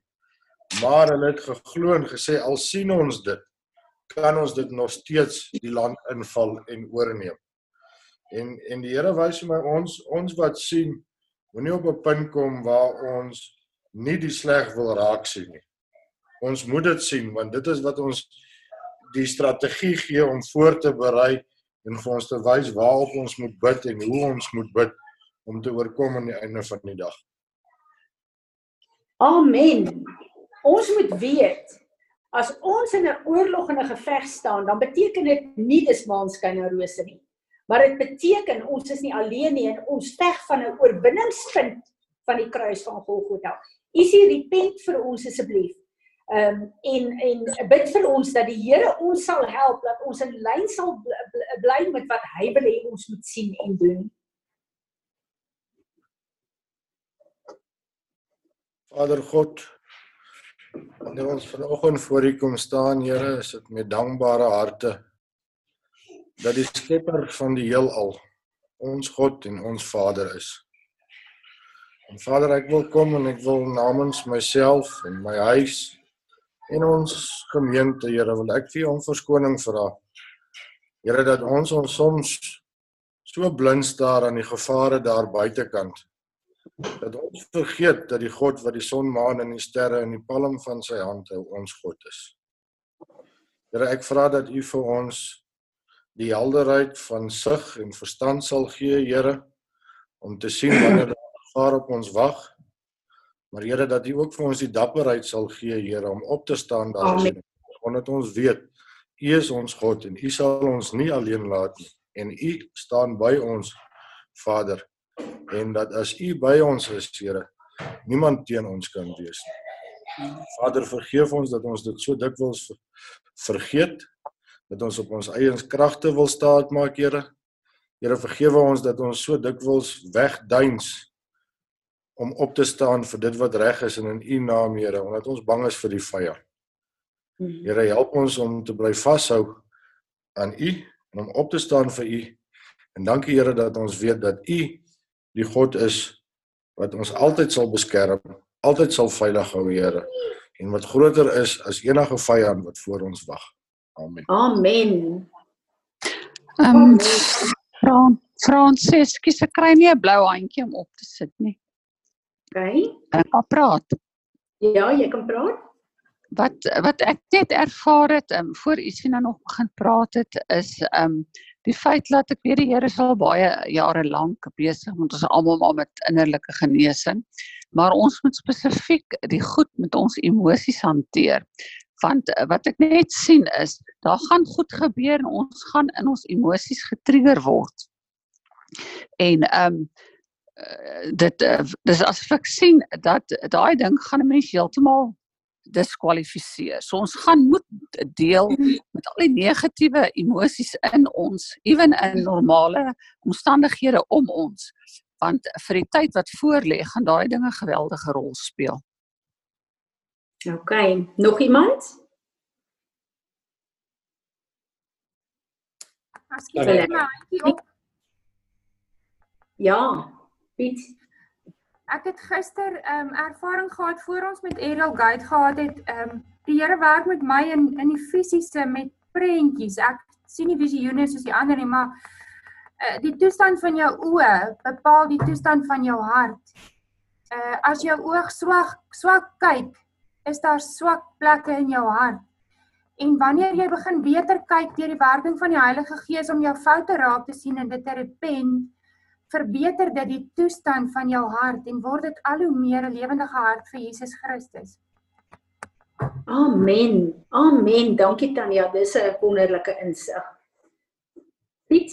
Maar hulle het geglo en gesê al sien ons dit, kan ons dit nog steeds die land inval en oorneem. En en die Here wys vir my ons ons wat sien moenie op 'n punt kom waar ons nie die sleg wil raak sien nie. Ons moet dit sien want dit is wat ons die strategie gee om voor te berei en vir ons te wys waarop ons moet bid en hoe ons moet bid om te oorkom aan die einde van die dag. Amen. Ons moet weet as ons in 'n oorlog en 'n geveg staan, dan beteken dit nie dis maanskyn en rose nie. Maar dit beteken ons is nie alleen nie en ons veg van 'n oorwinningspunt van die kruis van Golgotha. Isie repent vir ons asseblief. Ehm um, en en bid vir ons dat die Here ons sal help dat ons in lyn sal bl bl bly met wat hy wil hê ons moet sien en doen. Vader God, wanneer ons vanoggend voor U kom staan, Here, is dit met dankbare harte dat die skepper van die heelal ons God en ons Vader is. En Vader, ek wil kom en ek wil namens myself en my huis en ons gemeente, Here, wil ek vir U om verskoning vra. Here, dat ons ons soms so blind staar aan die gevare daar buitekant dat ons vergeet dat die God wat die son, maan en die sterre in die palm van sy hand hou, ons God is. Here, ek vra dat U vir ons die helderheid van sig en verstand sal gee, Here, om te sien wanneer daar gevaar op ons wag. Maar Here, dat U ook vir ons die dapperheid sal gee, Here, om op te staan daar Amen. omdat ons weet U is ons God en U sal ons nie alleen laat nie en U staan by ons, Vader en dat as U by ons is, Here, niemand teen ons kan wees nie. Vader, vergeef ons dat ons dit so dikwels ver- vergeet dat ons op ons eie kragte wil staat maak, Here. Here, vergewe ons dat ons so dikwels wegduins om op te staan vir dit wat reg is en in U naam, Here, omdat ons bang is vir die vyand. Here, help ons om te bly vashou aan U en om op te staan vir U. En dankie Here dat ons weet dat U die God is wat ons altyd sal beskerm, altyd sal veilig hou, Here, en wat groter is as enige vyand wat voor ons wag. Amen. Amen. Ehm um, Fran Fransis, skus ek kry nie 'n blou handjie om op te sit nie. Okay. Ek kan praat. Ja, jy kan praat. Wat wat ek net ervaar het, ehm um, voor Isina nog begin praat het, is ehm um, die feit dat ek weet die Here is al baie jare lank besig met ons almal maar met innerlike genesing. Maar ons moet spesifiek die goed met ons emosies hanteer. Want eh, wat ek net sien is, daar gaan goed gebeur en ons gaan in ons emosies getrigger word. En ehm um, dit uh, dis asof ek sien dat daai ding gaan 'n mens heeltemal diskwalifiseer. So ons gaan moet deel met al die negatiewe emosies in ons, ewen in normale omstandighede om ons. Want vir die tyd wat voorlê, gaan daai dinge 'n geweldige rol speel. Okay. Nog iemand? Ja, ja. net my handjie op. Ja. Piet. Ek het gister ehm um, ervaring gehad voor ons met Ariel Gate gehad het. Ehm um, die Here werk met my in in die fisiese met prentjies. Ek sien nie visioene soos die ander nie, maar uh, die toestand van jou oë bepaal die toestand van jou hart. Uh as jou oog swak swak kyk, is daar swak plekke in jou hart. En wanneer jy begin beter kyk deur die werking van die Heilige Gees om jou foute raak te sien en dit te repent, verbeter dit die toestand van jou hart en word dit al hoe meer 'n lewendige hart vir Jesus Christus. Amen. Amen. Dankie Tanya, dis 'n wonderlike insig. Piet.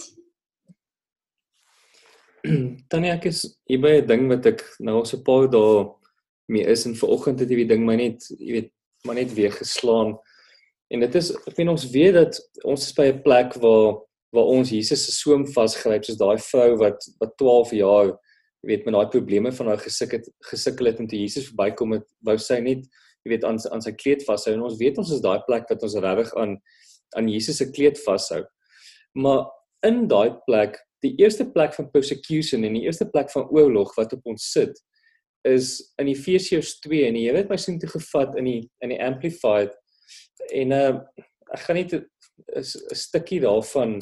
Tannie ek is hier by 'n ding wat ek nou al so 'n paar dae mee is en vanoggend het hierdie ding my net, jy weet, maar net weer geslaan. En dit is ek weet ons weet dat ons is by 'n plek waar waar ons Jesus se soem vasgryp soos daai vrou wat wat 12 jaar jy weet met daai probleme van haar gesukkel het gesukkel het en toe Jesus verbykom het wou sy net jy weet aan aan sy kleed vashou en ons weet ons is daai plek wat ons regtig aan aan Jesus se kleed vashou maar in daai plek die eerste plek van persecution en die eerste plek van oorlog wat op ons sit is in Efesiërs 2 en die Here het my sin toe gevat in die in die amplified. En uh ek gaan net 'n stukkie daarvan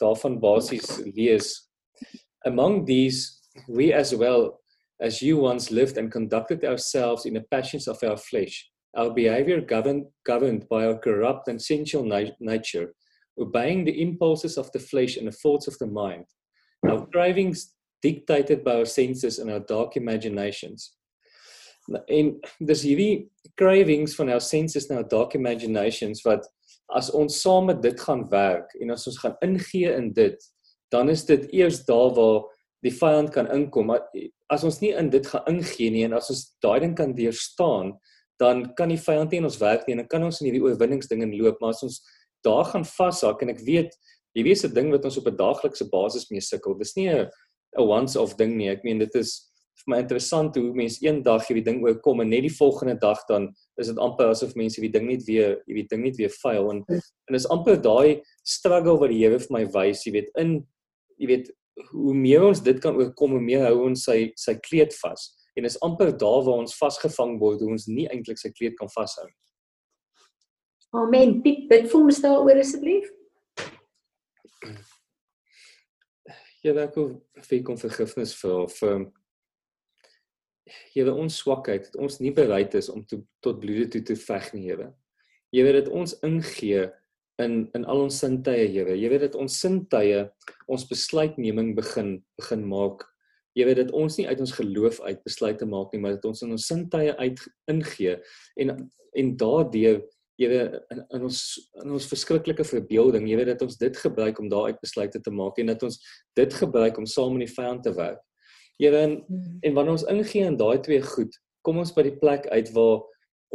daarvan basies lees. Among these we as well as you once lived and conducted ourselves in the passions of our flesh. Our behavior governed governed by our corrupt and sensual nature obeying the impulses of the flesh and the thoughts of the mind. Our cravings dictated by our senses and our dark imaginations en dis hierdie cravings van our senses en our dark imaginations wat as ons saam met dit gaan werk en as ons gaan ingee in dit, dan is dit eers daar waar die vyand kan inkom. As ons nie in dit gaan ingee nie en as ons daai ding kan deurstaan, dan kan die vyand nie in ons werk nie en dan kan ons in hierdie oorwinningsdinge loop, maar as ons daar gaan vashak en ek weet jy weet 'n ding wat ons op 'n daaglikse basis mee sukkel. Dis nie 'n 'n once off ding nie. Ek meen dit is vir my interessant hoe mense eendag hierdie ding oorkom en net die volgende dag dan is dit amper asof mense hierdie ding net weer hierdie ding net weer fail en en is amper daai struggle wat die Here vir my wys, jy weet in jy weet hoe meer ons dit kan oorkom, hoe meer hou ons sy sy kleed vas en is amper daar waar ons vasgevang word hoe ons nie eintlik sy kleed kan vashou nie. Amen. Piet, bid vir ons daaroor asseblief. Ja, ek wil kom vergifnis vir vir Here ons swakheid dat ons nie bereid is om to, tot bloede toe te veg nie Here. Jy weet dat ons ingee in in al ons sintuie Here. Jy weet dat ons sintuie ons besluitneming begin begin maak. Jy weet dat ons nie uit ons geloof uit besluite maak nie, maar dat ons in ons sintuie uit ingee en en daardeur weet in, in ons in ons verskriklike verbeelding, weet dat ons dit gebruik om daaruit besluite te maak en dat ons dit gebruik om saam met die vyand te werk. Here en, hmm. en wanneer ons ingee in daai twee goed, kom ons by die plek uit waar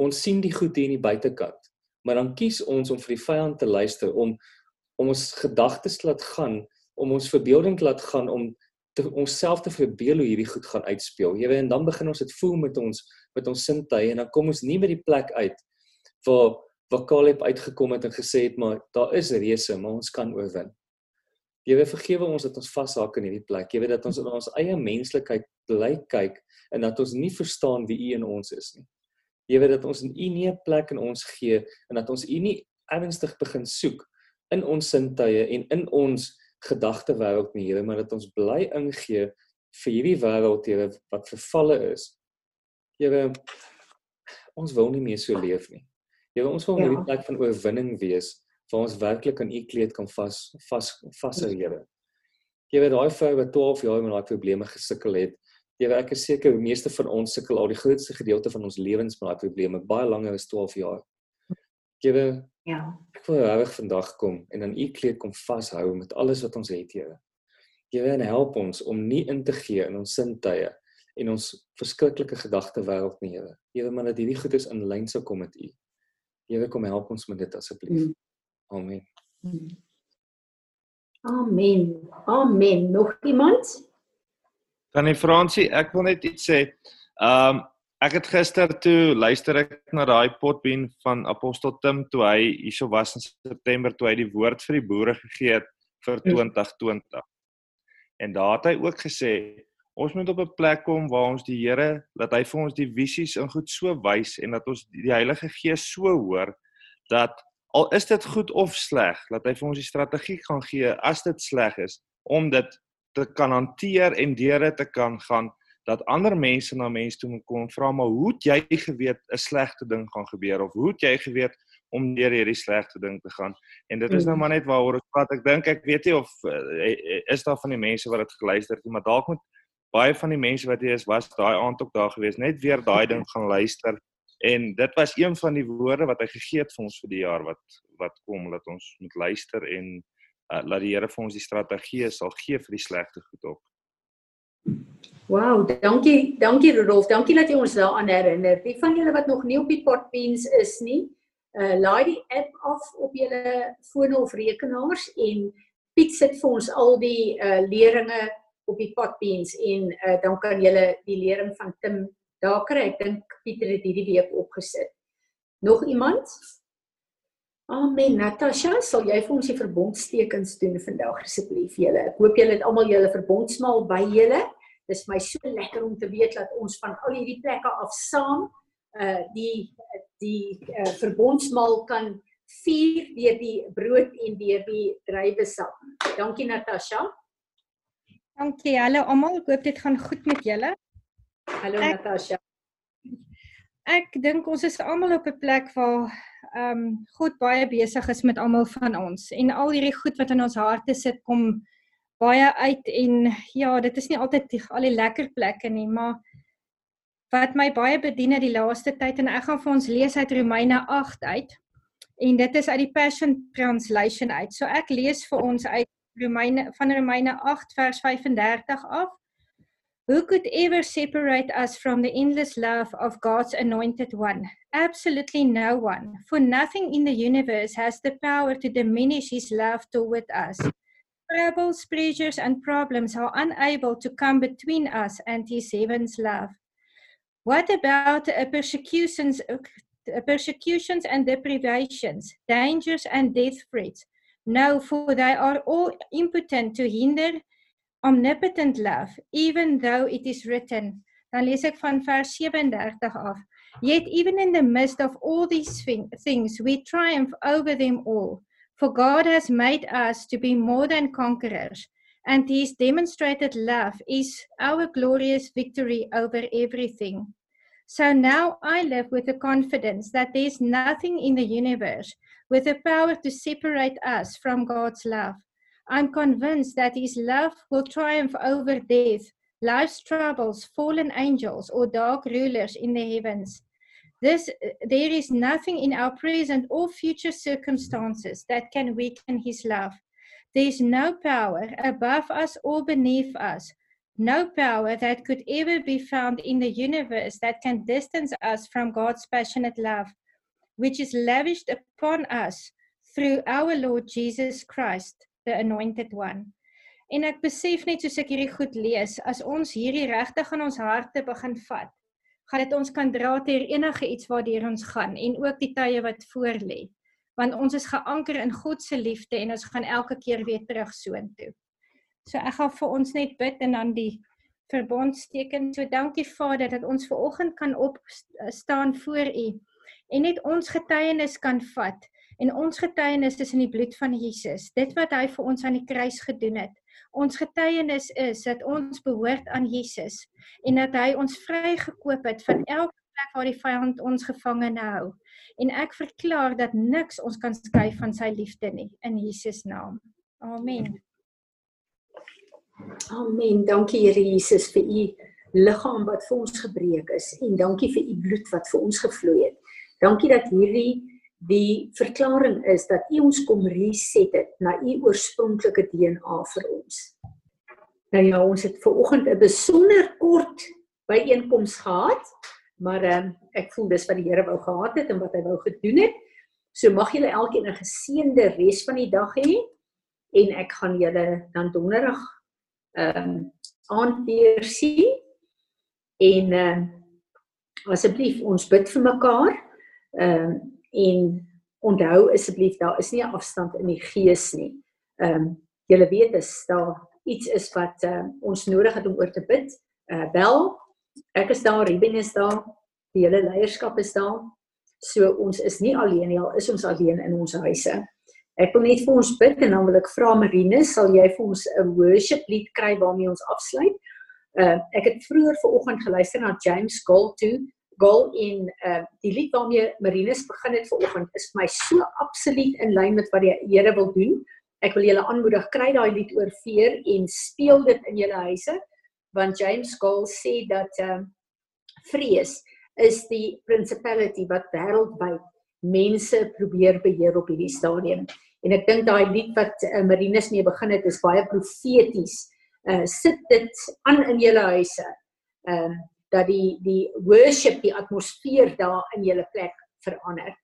ons sien die goed hier in die buitekant. Maar dan kies ons om vir die vyand te luister om om ons gedagtes laat gaan, om ons verbeelding laat gaan om te onsself te verbeel hoe hierdie goed gaan uitspeel. Jy weet en dan begin ons dit voel met ons met ons sintuie en dan kom ons nie by die plek uit waar waar Caleb uitgekom het en gesê het maar daar is reëse, maar ons kan oorwin. Jy weet vergewe ons dat ons vashak in hierdie plek. Jy weet dat ons in ons eie menslikheid bly kyk en dat ons nie verstaan wie U in ons is nie. Jy weet dat ons in U nie 'n plek in ons gee en dat ons U nie ernstig begin soek in ons sintuie en in ons gedagte wêreld nie, Here, maar dat ons bly ingee vir hierdie wêreld, Here, wat vervalle is. Here, ons wil nie meer so leef nie. Here, ons wil in ja. hierdie plek van oorwinning wees waar ons werklik aan u kleed kan vas vas vashou Here. Weet daai vrou wat 12 jaar met daai probleme gesukkel het. Weet ek is seker die meeste van ons sukkel al die grootste gedeelte van ons lewens met daai probleme baie langer as 12 jaar. Weet ja. Ek wil reg vandag kom en aan u kleed kom vashou met alles wat ons het Here. Jy weet help ons om nie in te gee in ons sintuie en ons verskriklike gedagte wêreld nie Here. Here maar dat hierdie goedes in lyn sou kom met u. Here kom help ons met dit asseblief. Amen. Amen. Amen. Nog iemand? Tannie Fransie, ek wil net iets sê. Um ek het gister toe luister ek na daai potbeen van Apostel Tim toe hy hierso was in September toe hy die woord vir die boere gegee het vir 2020. Ja. En daar het hy ook gesê ons moet op 'n plek kom waar ons die Here laat hy vir ons die visies in goed so wys en dat ons die Heilige Gees so hoor dat al is dit goed of sleg, laat hy vir ons die strategie gaan gee as dit sleg is om dit te kan hanteer en deur dit te kan gaan dat ander mense na mense toe kom vra maar hoe het jy geweet 'n slegte ding gaan gebeur? Of hoe het jy geweet om deur hierdie slegte ding te gaan? En dit is nou maar net waaroor ons praat. Ek dink ek weet nie of uh, is daar van die mense wat dit geluister het maar dalk moet baie van die mense wat hier is was daai aand ook daar gewees net weer daai ding gaan luister En dit was een van die woorde wat hy gegee het vir ons vir die jaar wat wat kom dat ons moet luister en uh, laat die Here vir ons die strategie sal gee vir die slegte goed op. Wow, dankie, dankie Rudolf. Dankie dat jy ons daaraan herinner. Die van julle wat nog nie op die potbeans is nie, uh laai die app af op julle fone of rekenaars en Piet sit vir ons al die uh leringe op die potbeens en uh dan kan julle die lering van Tim daar kry. Ek dink Pieter het hierdie week opgesit. Nog iemand? Amen. Natasha, sal jy vir ons die verbondstekens doen vandag asseblief julle? Ek hoop julle het almal julle verbondsmaal by julle. Dis my so lekker om te weet dat ons van al hierdie plekke af saam uh die die uh, verbondsmaal kan vier deur die brood en deur die druiwesap. Dankie Natasha. Dankie hallo almal. Ek hoop dit gaan goed met julle. Hallo ek, Natasha. Ek dink ons is almal op 'n plek waar ehm um, God baie besig is met almal van ons en al hierdie goed wat in ons harte sit kom baie uit en ja, dit is nie altyd die, al die lekker plekke nie, maar wat my baie bedien het die laaste tyd en ek gaan vir ons lees uit Romeine 8 uit. En dit is uit die Passion Translation uit. So ek lees vir ons uit Romeine van Romeine 8 vers 35 af. Who could ever separate us from the endless love of God's anointed one? Absolutely no one. For nothing in the universe has the power to diminish his love toward us. Troubles, pressures, and problems are unable to come between us and his heaven's love. What about persecutions, uh, persecutions and deprivations, dangers and death threats? No, for they are all impotent to hinder omnipotent love, even though it is written. Dan lees ek van vers 37 af. Yet even in the midst of all these things, we triumph over them all. For God has made us to be more than conquerors, and his demonstrated love is our glorious victory over everything. So now I live with the confidence that there is nothing in the universe with the power to separate us from God's love. I'm convinced that His love will triumph over death, life's troubles, fallen angels, or dark rulers in the heavens. This, there is nothing in our present or future circumstances that can weaken His love. There is no power above us or beneath us, no power that could ever be found in the universe that can distance us from God's passionate love, which is lavished upon us through our Lord Jesus Christ. the anointed one. En ek besef net soos ek hierdie goed lees, as ons hierdie regtig in ons harte begin vat, gaan dit ons kan dra ter enige iets waardeur ons gaan en ook die tye wat voor lê. Want ons is geanker in God se liefde en ons gaan elke keer weer terug soontoe. So ek gaan vir ons net bid en dan die verbondsteken. So dankie Vader dat ons ver oggend kan opstaan voor U en net ons getuienis kan vat En ons getuienis is in die bloed van Jesus. Dit wat hy vir ons aan die kruis gedoen het. Ons getuienis is dat ons behoort aan Jesus en dat hy ons vrygekoop het van elke plek waar die vyand ons gevangene hou. En ek verklaar dat niks ons kan skei van sy liefde nie in Jesus naam. Amen. Amen. Dankie Here Jesus vir u liggaam wat vir ons gebreek is en dankie vir u bloed wat vir ons gevloei het. Dankie dat hierdie die verklaring is dat U ons kom reset het na U oorspronklike DNA vir ons. Nou ja, ons het ver oggend 'n besonder kort byeenkoms gehad, maar um, ek voel dis wat die Here wou gehad het en wat hy wou gedoen het. So mag julle elkeen 'n geseënde res van die dag hê en ek gaan julle dan donderdag ehm um, aand weer sien. En ehm uh, asseblief ons bid vir mekaar. Ehm um, en onthou asseblief daar is nie 'n afstand in die gees nie. Ehm um, julle weet as daar iets is wat uh, ons nodig het om oor te bid, uh, bel. Ek is daar, Ruben is daar, die hele leierskap is daar. So ons is nie alleen nie, al is ons alleen in ons huise. Ek wil net vir ons bid en dan wil ek vra Marine, sal jy vir ons 'n worship lied kry waarmee ons afsluit? Uh ek het vroeër vanoggend geluister na James Gold toe goal en uh die lied waarmee Marinus begin het vanoggend is vir my so absoluut in lyn met wat die Here wil doen. Ek wil julle aanmoedig kry daai lied oor veer en speel dit in julle huise want James Goal sê dat uh vrees is die principality wat wêreldwyd mense probeer beheer op hierdie stadium. En ek dink daai lied wat uh, Marinus mee begin het is baie profeties. Uh sit dit aan in julle huise. Ehm uh, dat die die worship die atmosfeer daar in julle plek verander.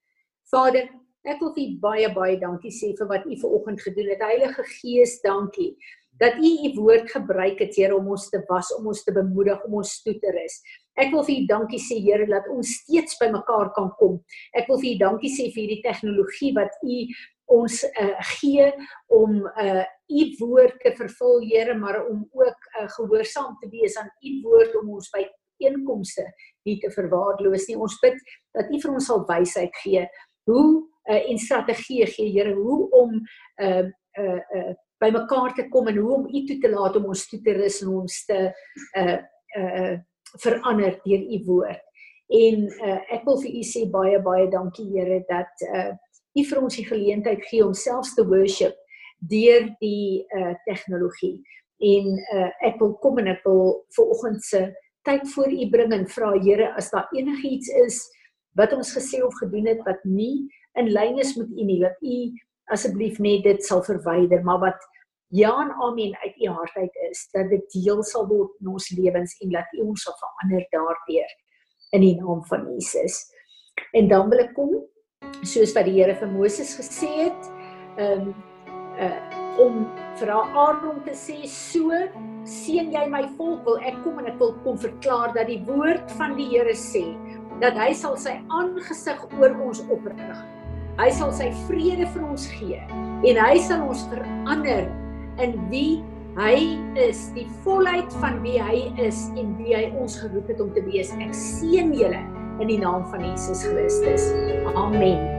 Vader, ek wil U baie baie dankie sê vir wat U vanoggend gedoen het. Heilige Gees, dankie dat U U woord gebruik het, Here, om ons te was, om ons te bemoedig, om ons toe te rus. Ek wil vir U dankie sê, Here, dat ons steeds by mekaar kan kom. Ek wil vir U dankie sê vir hierdie tegnologie wat U ons uh, gee om uh u woord te vervul Here maar om ook uh, gehoorsaam te wees aan u woord om ons by einkomste nie te verwaarloos nie. Ons bid dat u vir ons sal wysheid gee. Hoe uh, en strategie gee Here hoe om uh uh, uh by mekaar te kom en hoe om u toe te laat om ons toe te rus en ons te uh uh verander deur u woord. En uh, ek wil vir u sê baie baie dankie Here dat uh U vir ons die geleentheid gee om selfs te worship deur die uh tegnologie. En uh ek wil kom en ek wil vir oggend se tyd voor U bring en vra Here as daar enigiets is wat ons gesê of gedoen het wat nie in lyn is met U nie, dat U asseblief net dit sal verwyder, maar wat ja en amen uit U hart uit is, dat dit deel sal word in ons lewens en dat U ons sal verander daardeur in die naam van Jesus. En dan wil ek kom soos wat die Here vir Moses gesê het, um uh om vir Aaron te sê so seën jy my volk wil ek kom en ek wil kom verklaar dat die woord van die Here sê dat hy sal sy aangesig oor ons oprig. Hy sal sy vrede vir ons gee en hy sal ons verander in wie hy is, die volheid van wie hy is en wie hy ons geroep het om te wees. Ek seën julle in die naam van Jesus Christus. Amen.